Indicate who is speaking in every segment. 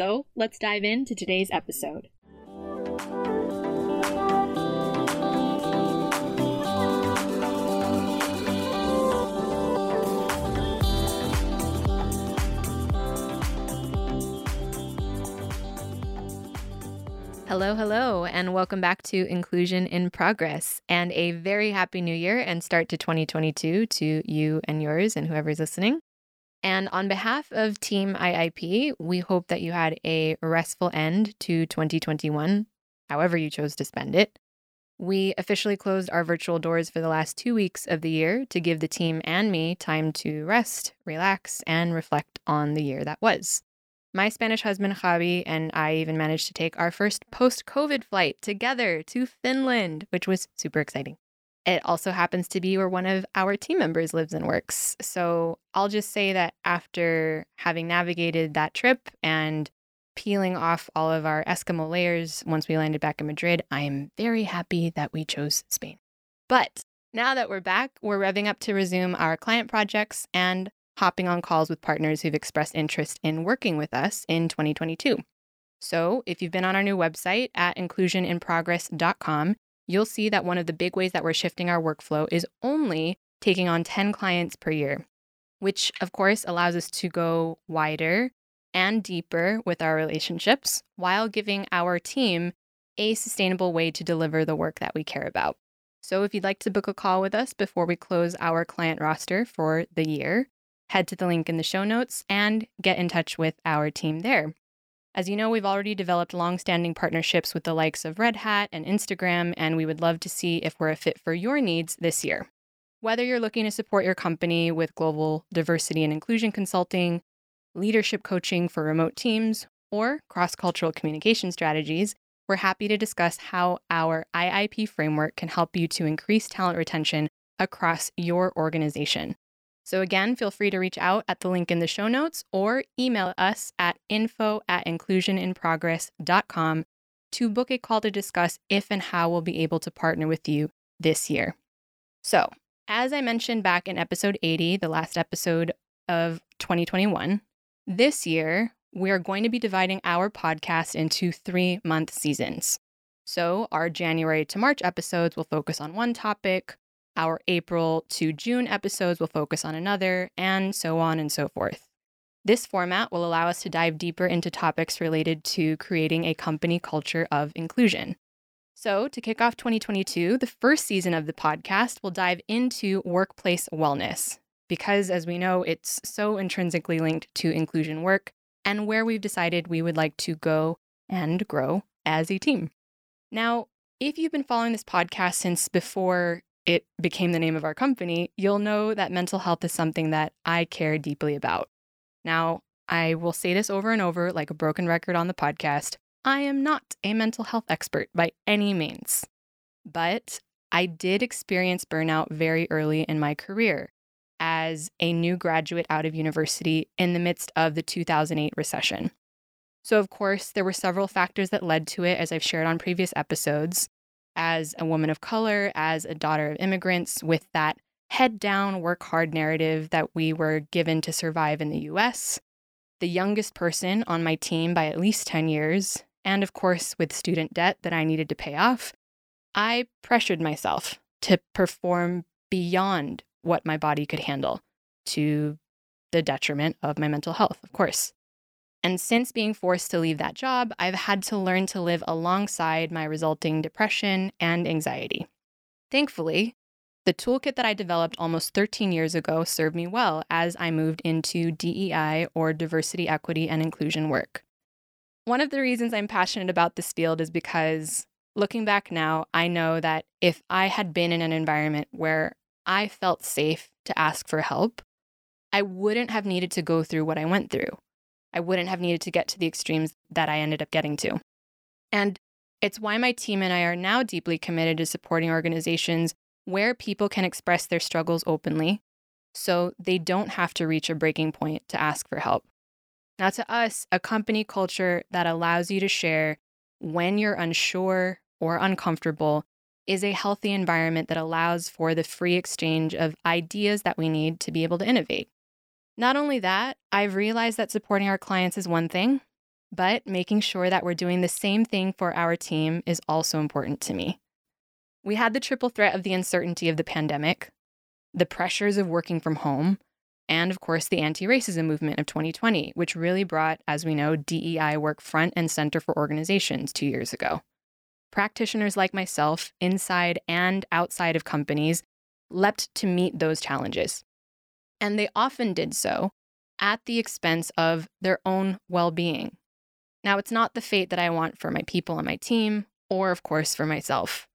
Speaker 1: So let's dive into today's episode. Hello, hello, and welcome back to Inclusion in Progress and a very happy new year and start to 2022 to you and yours and whoever's listening. And on behalf of Team IIP, we hope that you had a restful end to 2021, however you chose to spend it. We officially closed our virtual doors for the last two weeks of the year to give the team and me time to rest, relax, and reflect on the year that was. My Spanish husband, Javi, and I even managed to take our first post COVID flight together to Finland, which was super exciting. It also happens to be where one of our team members lives and works. So I'll just say that after having navigated that trip and peeling off all of our Eskimo layers once we landed back in Madrid, I am very happy that we chose Spain. But now that we're back, we're revving up to resume our client projects and hopping on calls with partners who've expressed interest in working with us in 2022. So, if you've been on our new website at inclusioninprogress.com, you'll see that one of the big ways that we're shifting our workflow is only taking on 10 clients per year, which of course allows us to go wider and deeper with our relationships while giving our team a sustainable way to deliver the work that we care about. So, if you'd like to book a call with us before we close our client roster for the year, head to the link in the show notes and get in touch with our team there. As you know, we've already developed long-standing partnerships with the likes of Red Hat and Instagram, and we would love to see if we're a fit for your needs this year. Whether you're looking to support your company with global diversity and inclusion consulting, leadership coaching for remote teams, or cross cultural communication strategies, we're happy to discuss how our IIP framework can help you to increase talent retention across your organization. So, again, feel free to reach out at the link in the show notes or email us at info at inclusioninprogress.com to book a call to discuss if and how we'll be able to partner with you this year. So, as I mentioned back in episode 80, the last episode of 2021, this year we are going to be dividing our podcast into three month seasons. So, our January to March episodes will focus on one topic, our April to June episodes will focus on another, and so on and so forth. This format will allow us to dive deeper into topics related to creating a company culture of inclusion. So, to kick off 2022, the first season of the podcast will dive into workplace wellness, because as we know, it's so intrinsically linked to inclusion work and where we've decided we would like to go and grow as a team. Now, if you've been following this podcast since before it became the name of our company, you'll know that mental health is something that I care deeply about. Now, I will say this over and over like a broken record on the podcast. I am not a mental health expert by any means, but I did experience burnout very early in my career as a new graduate out of university in the midst of the 2008 recession. So, of course, there were several factors that led to it, as I've shared on previous episodes as a woman of color, as a daughter of immigrants, with that head down, work hard narrative that we were given to survive in the US, the youngest person on my team by at least 10 years, and of course, with student debt that I needed to pay off, I pressured myself to perform beyond what my body could handle to the detriment of my mental health, of course. And since being forced to leave that job, I've had to learn to live alongside my resulting depression and anxiety. Thankfully, the toolkit that I developed almost 13 years ago served me well as I moved into DEI or diversity, equity, and inclusion work. One of the reasons I'm passionate about this field is because looking back now, I know that if I had been in an environment where I felt safe to ask for help, I wouldn't have needed to go through what I went through. I wouldn't have needed to get to the extremes that I ended up getting to. And it's why my team and I are now deeply committed to supporting organizations where people can express their struggles openly so they don't have to reach a breaking point to ask for help. Now, to us, a company culture that allows you to share when you're unsure or uncomfortable is a healthy environment that allows for the free exchange of ideas that we need to be able to innovate. Not only that, I've realized that supporting our clients is one thing, but making sure that we're doing the same thing for our team is also important to me. We had the triple threat of the uncertainty of the pandemic, the pressures of working from home, and of course, the anti racism movement of 2020, which really brought, as we know, DEI work front and center for organizations two years ago. Practitioners like myself, inside and outside of companies, leapt to meet those challenges and they often did so at the expense of their own well being. Now, it's not the fate that I want for my people on my team, or of course for myself.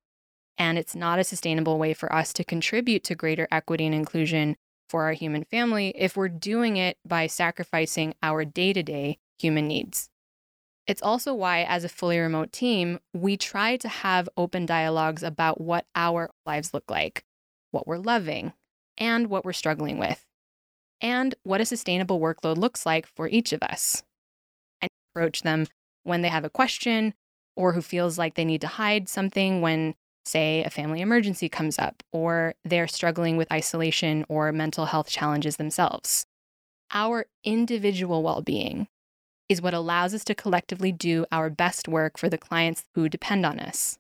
Speaker 1: And it's not a sustainable way for us to contribute to greater equity and inclusion for our human family if we're doing it by sacrificing our day to day human needs. It's also why, as a fully remote team, we try to have open dialogues about what our lives look like, what we're loving, and what we're struggling with and what a sustainable workload looks like for each of us. And approach them when they have a question or who feels like they need to hide something when, say, a family emergency comes up or they're struggling with isolation or mental health challenges themselves. Our individual well being is what allows us to collectively do our best work for the clients who depend on us.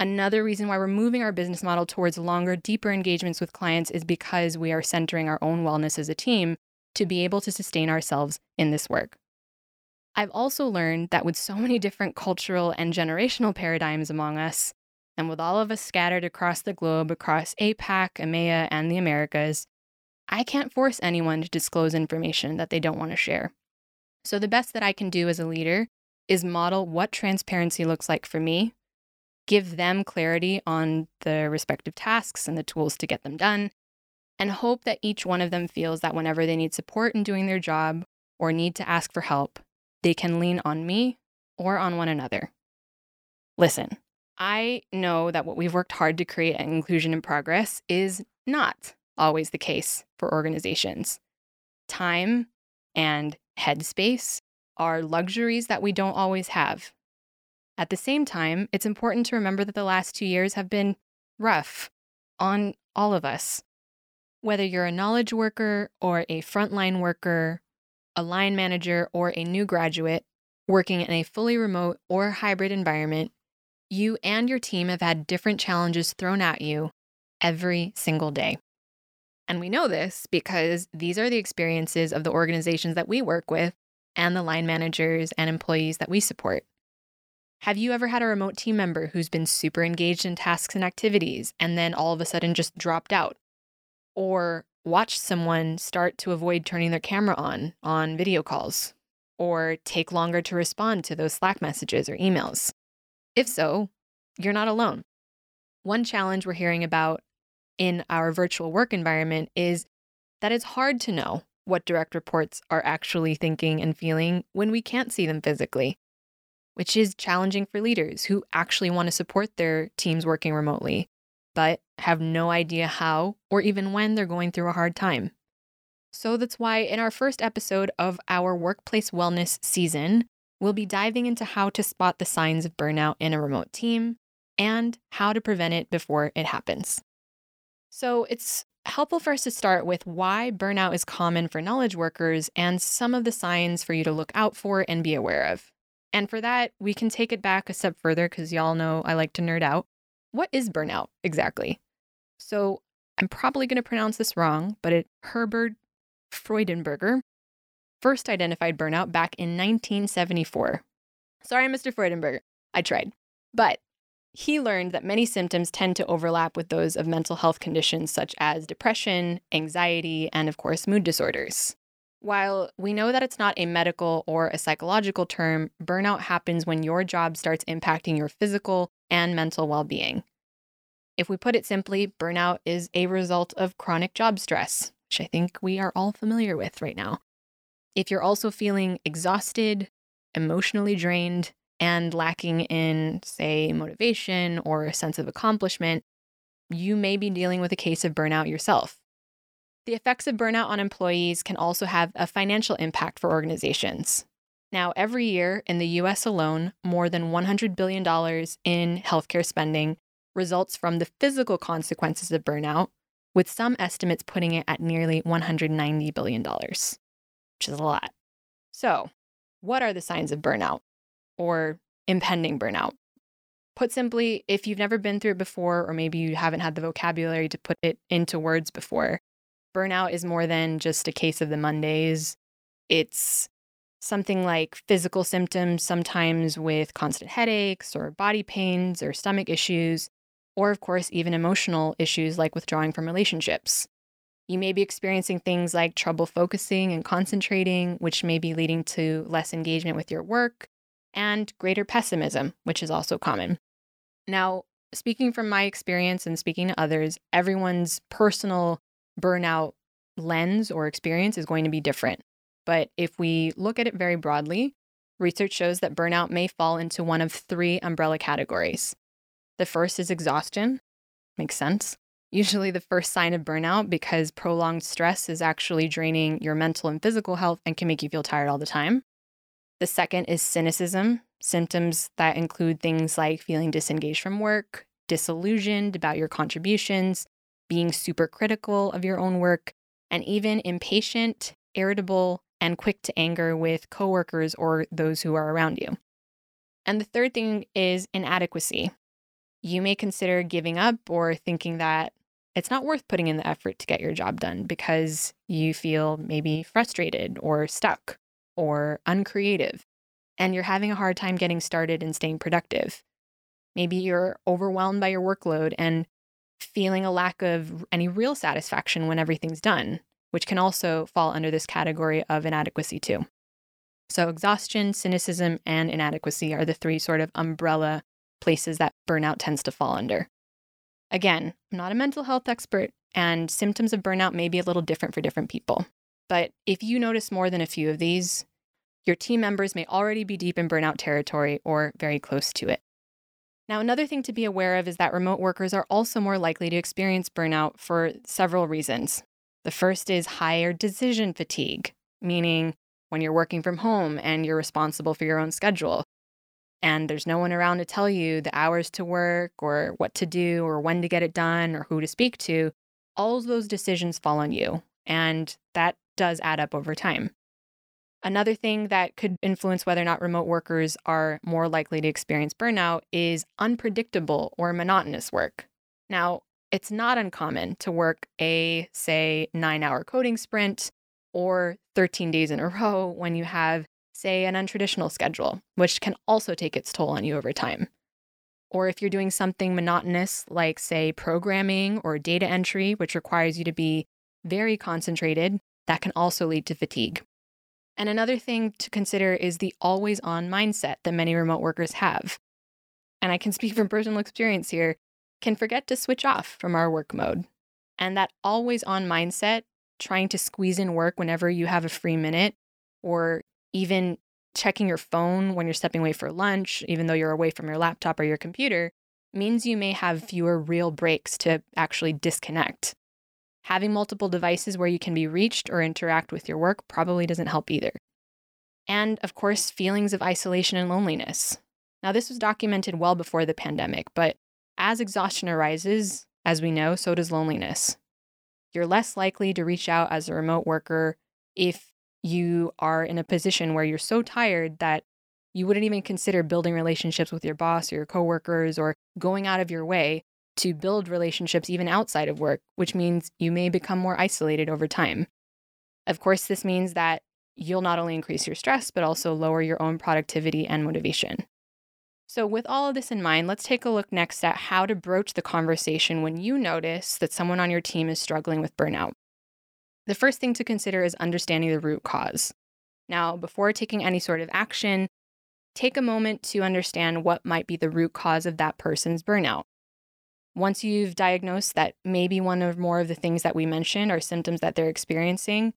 Speaker 1: Another reason why we're moving our business model towards longer, deeper engagements with clients is because we are centering our own wellness as a team to be able to sustain ourselves in this work. I've also learned that with so many different cultural and generational paradigms among us, and with all of us scattered across the globe, across APAC, EMEA, and the Americas, I can't force anyone to disclose information that they don't want to share. So, the best that I can do as a leader is model what transparency looks like for me give them clarity on the respective tasks and the tools to get them done, and hope that each one of them feels that whenever they need support in doing their job or need to ask for help, they can lean on me or on one another. Listen, I know that what we've worked hard to create at Inclusion in Progress is not always the case for organizations. Time and headspace are luxuries that we don't always have. At the same time, it's important to remember that the last two years have been rough on all of us. Whether you're a knowledge worker or a frontline worker, a line manager, or a new graduate working in a fully remote or hybrid environment, you and your team have had different challenges thrown at you every single day. And we know this because these are the experiences of the organizations that we work with and the line managers and employees that we support. Have you ever had a remote team member who's been super engaged in tasks and activities and then all of a sudden just dropped out? Or watched someone start to avoid turning their camera on on video calls? Or take longer to respond to those Slack messages or emails? If so, you're not alone. One challenge we're hearing about in our virtual work environment is that it's hard to know what direct reports are actually thinking and feeling when we can't see them physically which is challenging for leaders who actually want to support their teams working remotely, but have no idea how or even when they're going through a hard time. So that's why in our first episode of our workplace wellness season, we'll be diving into how to spot the signs of burnout in a remote team and how to prevent it before it happens. So it's helpful for us to start with why burnout is common for knowledge workers and some of the signs for you to look out for and be aware of. And for that, we can take it back a step further because y'all know I like to nerd out. What is burnout exactly? So I'm probably going to pronounce this wrong, but it Herbert Freudenberger first identified burnout back in 1974. Sorry, Mr. Freudenberger, I tried. But he learned that many symptoms tend to overlap with those of mental health conditions such as depression, anxiety, and of course, mood disorders. While we know that it's not a medical or a psychological term, burnout happens when your job starts impacting your physical and mental well being. If we put it simply, burnout is a result of chronic job stress, which I think we are all familiar with right now. If you're also feeling exhausted, emotionally drained, and lacking in, say, motivation or a sense of accomplishment, you may be dealing with a case of burnout yourself. The effects of burnout on employees can also have a financial impact for organizations. Now, every year in the US alone, more than $100 billion in healthcare spending results from the physical consequences of burnout, with some estimates putting it at nearly $190 billion, which is a lot. So, what are the signs of burnout or impending burnout? Put simply, if you've never been through it before, or maybe you haven't had the vocabulary to put it into words before, burnout is more than just a case of the Mondays. It's something like physical symptoms, sometimes with constant headaches or body pains or stomach issues, or of course, even emotional issues like withdrawing from relationships. You may be experiencing things like trouble focusing and concentrating, which may be leading to less engagement with your work, and greater pessimism, which is also common. Now, speaking from my experience and speaking to others, everyone's personal burnout lens or experience is going to be different. But if we look at it very broadly, research shows that burnout may fall into one of three umbrella categories. The first is exhaustion. Makes sense. Usually, the first sign of burnout because prolonged stress is actually draining your mental and physical health and can make you feel tired all the time. The second is cynicism, symptoms that include things like feeling disengaged from work, disillusioned about your contributions, being super critical of your own work, and even impatient, irritable, and quick to anger with coworkers or those who are around you. And the third thing is inadequacy. You may consider giving up or thinking that it's not worth putting in the effort to get your job done because you feel maybe frustrated or stuck or uncreative, and you're having a hard time getting started and staying productive. Maybe you're overwhelmed by your workload and feeling a lack of any real satisfaction when everything's done, which can also fall under this category of inadequacy too. So, exhaustion, cynicism, and inadequacy are the three sort of umbrella places that burnout tends to fall under. Again, I'm not a mental health expert, and symptoms of burnout may be a little different for different people. But if you notice more than a few of these, your team members may already be deep in burnout territory or very close to it. Now, another thing to be aware of is that remote workers are also more likely to experience burnout for several reasons. The first is higher decision fatigue, meaning when you're working from home and you're responsible for your own schedule, and there's no one around to tell you the hours to work or what to do or when to get it done or who to speak to, all of those decisions fall on you. And that does add up over time. Another thing that could influence whether or not remote workers are more likely to experience burnout is unpredictable or monotonous work. Now, it's not uncommon to work a, say, nine hour coding sprint or 13 days in a row when you have, say, an untraditional schedule, which can also take its toll on you over time. Or if you're doing something monotonous like, say, programming or data entry, which requires you to be very concentrated, that can also lead to fatigue. And another thing to consider is the always on mindset that many remote workers have. And I can speak from personal experience here, can forget to switch off from our work mode. And that always on mindset, trying to squeeze in work whenever you have a free minute, or even checking your phone when you're stepping away for lunch, even though you're away from your laptop or your computer, means you may have fewer real breaks to actually disconnect. Having multiple devices where you can be reached or interact with your work probably doesn't help either. And of course, feelings of isolation and loneliness. Now, this was documented well before the pandemic, but as exhaustion arises, as we know, so does loneliness. You're less likely to reach out as a remote worker if you are in a position where you're so tired that you wouldn't even consider building relationships with your boss or your coworkers or going out of your way to build relationships even outside of work, which means you may become more isolated over time. Of course, this means that you'll not only increase your stress, but also lower your own productivity and motivation. So, with all of this in mind, let's take a look next at how to broach the conversation when you notice that someone on your team is struggling with burnout. The first thing to consider is understanding the root cause. Now, before taking any sort of action, take a moment to understand what might be the root cause of that person's burnout. Once you've diagnosed that maybe one or more of the things that we mentioned are symptoms that they're experiencing,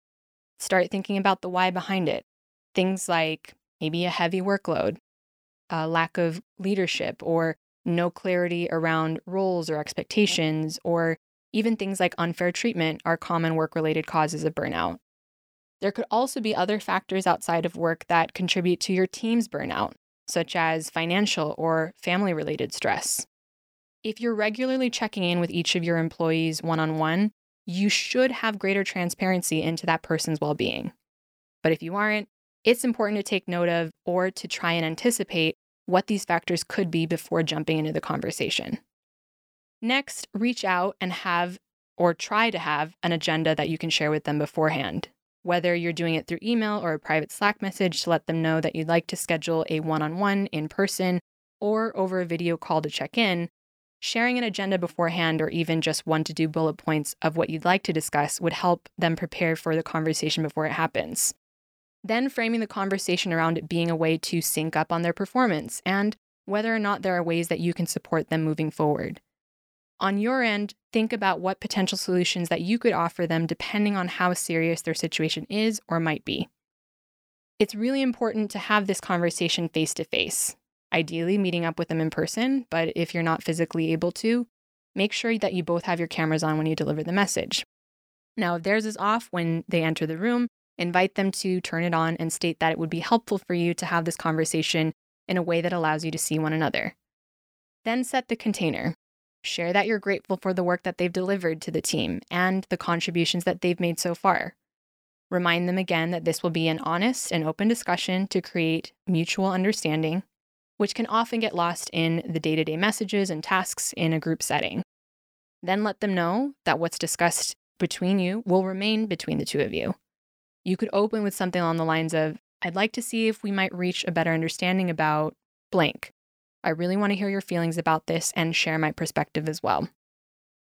Speaker 1: start thinking about the why behind it. Things like maybe a heavy workload, a lack of leadership, or no clarity around roles or expectations, or even things like unfair treatment are common work related causes of burnout. There could also be other factors outside of work that contribute to your team's burnout, such as financial or family related stress. If you're regularly checking in with each of your employees one on one, you should have greater transparency into that person's well being. But if you aren't, it's important to take note of or to try and anticipate what these factors could be before jumping into the conversation. Next, reach out and have or try to have an agenda that you can share with them beforehand whether you're doing it through email or a private Slack message to let them know that you'd like to schedule a one on one in person or over a video call to check in, sharing an agenda beforehand or even just one to do bullet points of what you'd like to discuss would help them prepare for the conversation before it happens. Then framing the conversation around it being a way to sync up on their performance and whether or not there are ways that you can support them moving forward. On your end, think about what potential solutions that you could offer them depending on how serious their situation is or might be. It's really important to have this conversation face to face, ideally meeting up with them in person, but if you're not physically able to, make sure that you both have your cameras on when you deliver the message. Now, if theirs is off when they enter the room, invite them to turn it on and state that it would be helpful for you to have this conversation in a way that allows you to see one another. Then set the container. Share that you're grateful for the work that they've delivered to the team and the contributions that they've made so far. Remind them again that this will be an honest and open discussion to create mutual understanding, which can often get lost in the day to day messages and tasks in a group setting. Then let them know that what's discussed between you will remain between the two of you. You could open with something along the lines of, I'd like to see if we might reach a better understanding about blank. I really want to hear your feelings about this and share my perspective as well.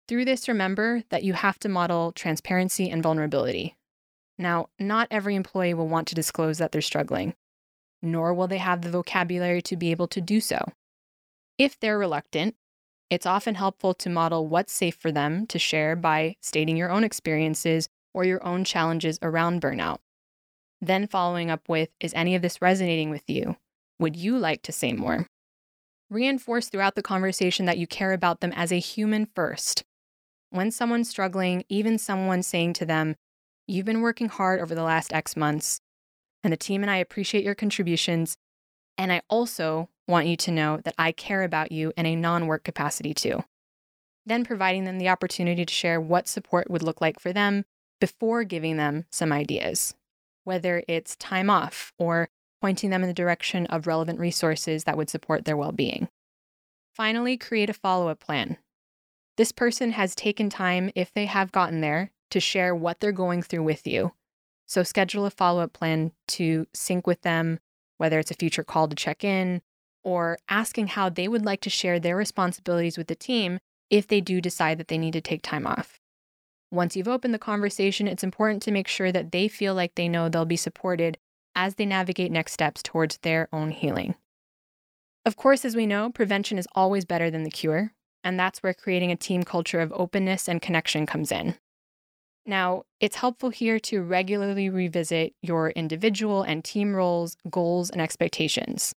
Speaker 1: Through this, remember that you have to model transparency and vulnerability. Now, not every employee will want to disclose that they're struggling, nor will they have the vocabulary to be able to do so. If they're reluctant, it's often helpful to model what's safe for them to share by stating your own experiences or your own challenges around burnout. Then following up with, Is any of this resonating with you? Would you like to say more? Reinforce throughout the conversation that you care about them as a human first. When someone's struggling, even someone saying to them, You've been working hard over the last X months, and the team and I appreciate your contributions. And I also want you to know that I care about you in a non work capacity too. Then providing them the opportunity to share what support would look like for them before giving them some ideas, whether it's time off or pointing them in the direction of relevant resources that would support their well being. Finally, create a follow up plan. This person has taken time, if they have gotten there, to share what they're going through with you. So, schedule a follow up plan to sync with them, whether it's a future call to check in or asking how they would like to share their responsibilities with the team if they do decide that they need to take time off. Once you've opened the conversation, it's important to make sure that they feel like they know they'll be supported as they navigate next steps towards their own healing. Of course, as we know, prevention is always better than the cure, and that's where creating a team culture of openness and connection comes in. Now, it's helpful here to regularly revisit your individual and team roles, goals, and expectations.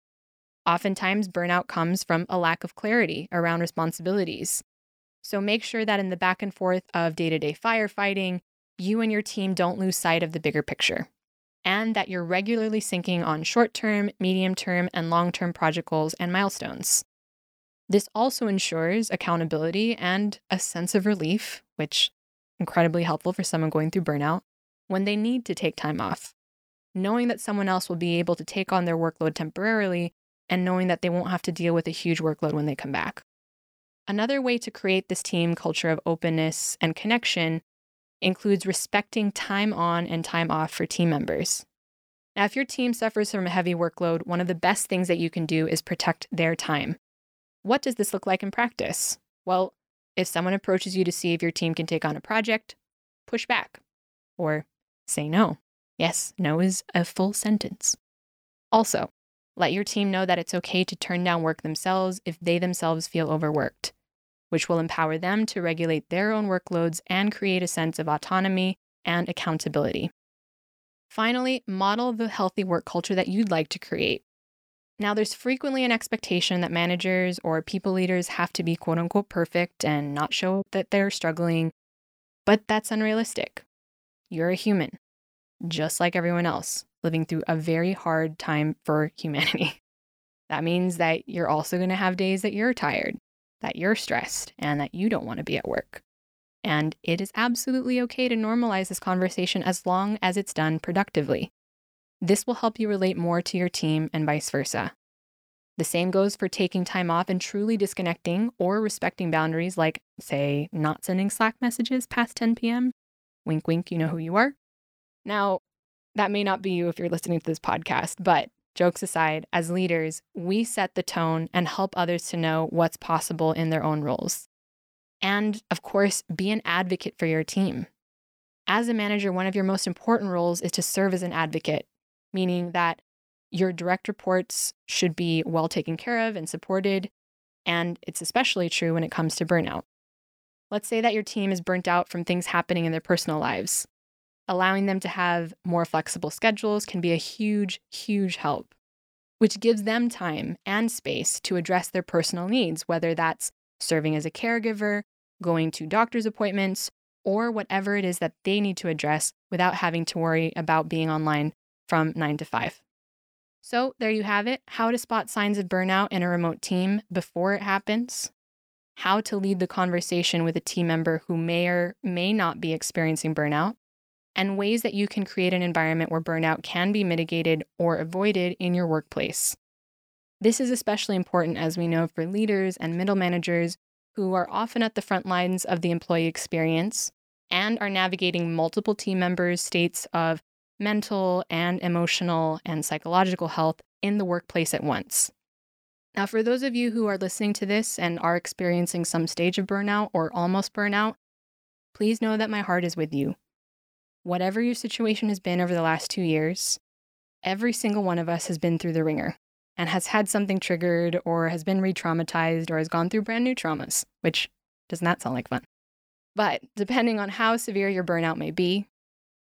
Speaker 1: Oftentimes, burnout comes from a lack of clarity around responsibilities. So make sure that in the back and forth of day to day firefighting, you and your team don't lose sight of the bigger picture and that you're regularly syncing on short term, medium term, and long term project goals and milestones. This also ensures accountability and a sense of relief, which incredibly helpful for someone going through burnout when they need to take time off. Knowing that someone else will be able to take on their workload temporarily and knowing that they won't have to deal with a huge workload when they come back. Another way to create this team culture of openness and connection includes respecting time on and time off for team members. Now, if your team suffers from a heavy workload, one of the best things that you can do is protect their time. What does this look like in practice? Well, if someone approaches you to see if your team can take on a project, push back or say no. Yes, no is a full sentence. Also, let your team know that it's okay to turn down work themselves if they themselves feel overworked, which will empower them to regulate their own workloads and create a sense of autonomy and accountability. Finally, model the healthy work culture that you'd like to create. Now, there's frequently an expectation that managers or people leaders have to be quote unquote perfect and not show that they're struggling, but that's unrealistic. You're a human, just like everyone else, living through a very hard time for humanity. That means that you're also going to have days that you're tired, that you're stressed, and that you don't want to be at work. And it is absolutely okay to normalize this conversation as long as it's done productively. This will help you relate more to your team and vice versa. The same goes for taking time off and truly disconnecting or respecting boundaries, like, say, not sending Slack messages past 10 p.m. Wink, wink, you know who you are. Now, that may not be you if you're listening to this podcast, but jokes aside, as leaders, we set the tone and help others to know what's possible in their own roles. And of course, be an advocate for your team. As a manager, one of your most important roles is to serve as an advocate, meaning that your direct reports should be well taken care of and supported. And it's especially true when it comes to burnout. Let's say that your team is burnt out from things happening in their personal lives. Allowing them to have more flexible schedules can be a huge, huge help, which gives them time and space to address their personal needs, whether that's serving as a caregiver, going to doctor's appointments, or whatever it is that they need to address without having to worry about being online from 9 to 5. So, there you have it how to spot signs of burnout in a remote team before it happens, how to lead the conversation with a team member who may or may not be experiencing burnout, and ways that you can create an environment where burnout can be mitigated or avoided in your workplace. This is especially important as we know for leaders and middle managers who are often at the front lines of the employee experience and are navigating multiple team members' states of mental and emotional and psychological health in the workplace at once. Now, for those of you who are listening to this and are experiencing some stage of burnout or almost burnout, please know that my heart is with you. Whatever your situation has been over the last two years, every single one of us has been through the wringer and has had something triggered or has been re traumatized or has gone through brand new traumas, which does not sound like fun. But depending on how severe your burnout may be,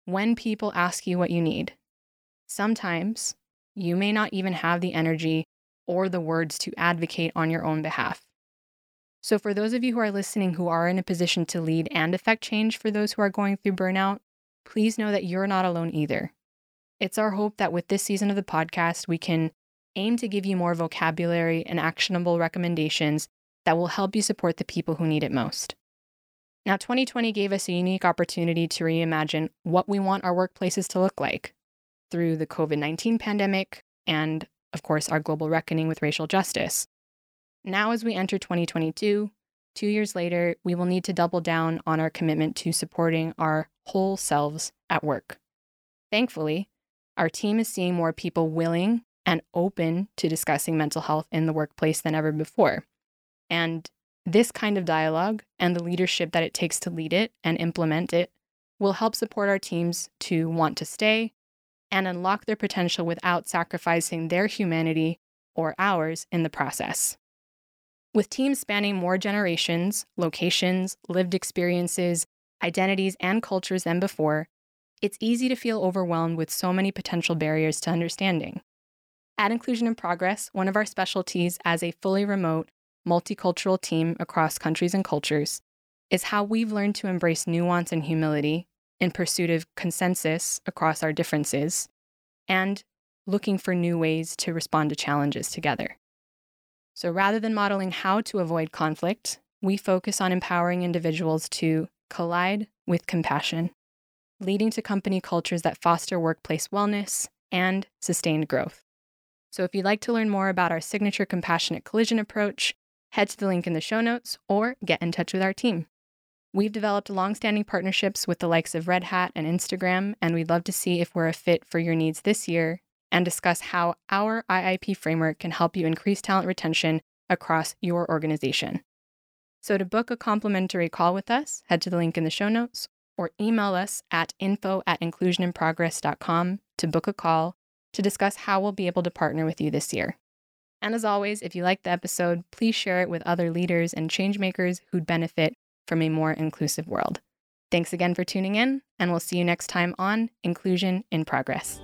Speaker 1: when people ask you what you need, sometimes you may not even have the energy or the words to advocate on your own behalf. So, for those of you who are listening who are in a position to lead and affect change for those who are going through burnout, please know that you're not alone either. It's our hope that with this season of the podcast, we can aim to give you more vocabulary and actionable recommendations that will help you support the people who need it most. Now, 2020 gave us a unique opportunity to reimagine what we want our workplaces to look like through the COVID 19 pandemic and, of course, our global reckoning with racial justice. Now, as we enter 2022, two years later, we will need to double down on our commitment to supporting our whole selves at work. Thankfully, our team is seeing more people willing and open to discussing mental health in the workplace than ever before. And this kind of dialogue and the leadership that it takes to lead it and implement it will help support our teams to want to stay and unlock their potential without sacrificing their humanity or ours in the process. With teams spanning more generations, locations, lived experiences, identities, and cultures than before, it's easy to feel overwhelmed with so many potential barriers to understanding. At Inclusion in Progress, one of our specialties as a fully remote, multicultural team across countries and cultures is how we've learned to embrace nuance and humility in pursuit of consensus across our differences and looking for new ways to respond to challenges together. So rather than modeling how to avoid conflict, we focus on empowering individuals to collide with compassion, leading to company cultures that foster workplace wellness and sustained growth. So if you'd like to learn more about our signature compassionate collision approach, head to the link in the show notes or get in touch with our team. We've developed longstanding partnerships with the likes of Red Hat and Instagram, and we'd love to see if we're a fit for your needs this year and discuss how our IIP framework can help you increase talent retention across your organization. So, to book a complimentary call with us, head to the link in the show notes or email us at info at inclusioninprogress.com to book a call to discuss how we'll be able to partner with you this year. And as always, if you liked the episode, please share it with other leaders and changemakers who'd benefit from a more inclusive world. Thanks again for tuning in, and we'll see you next time on Inclusion in Progress.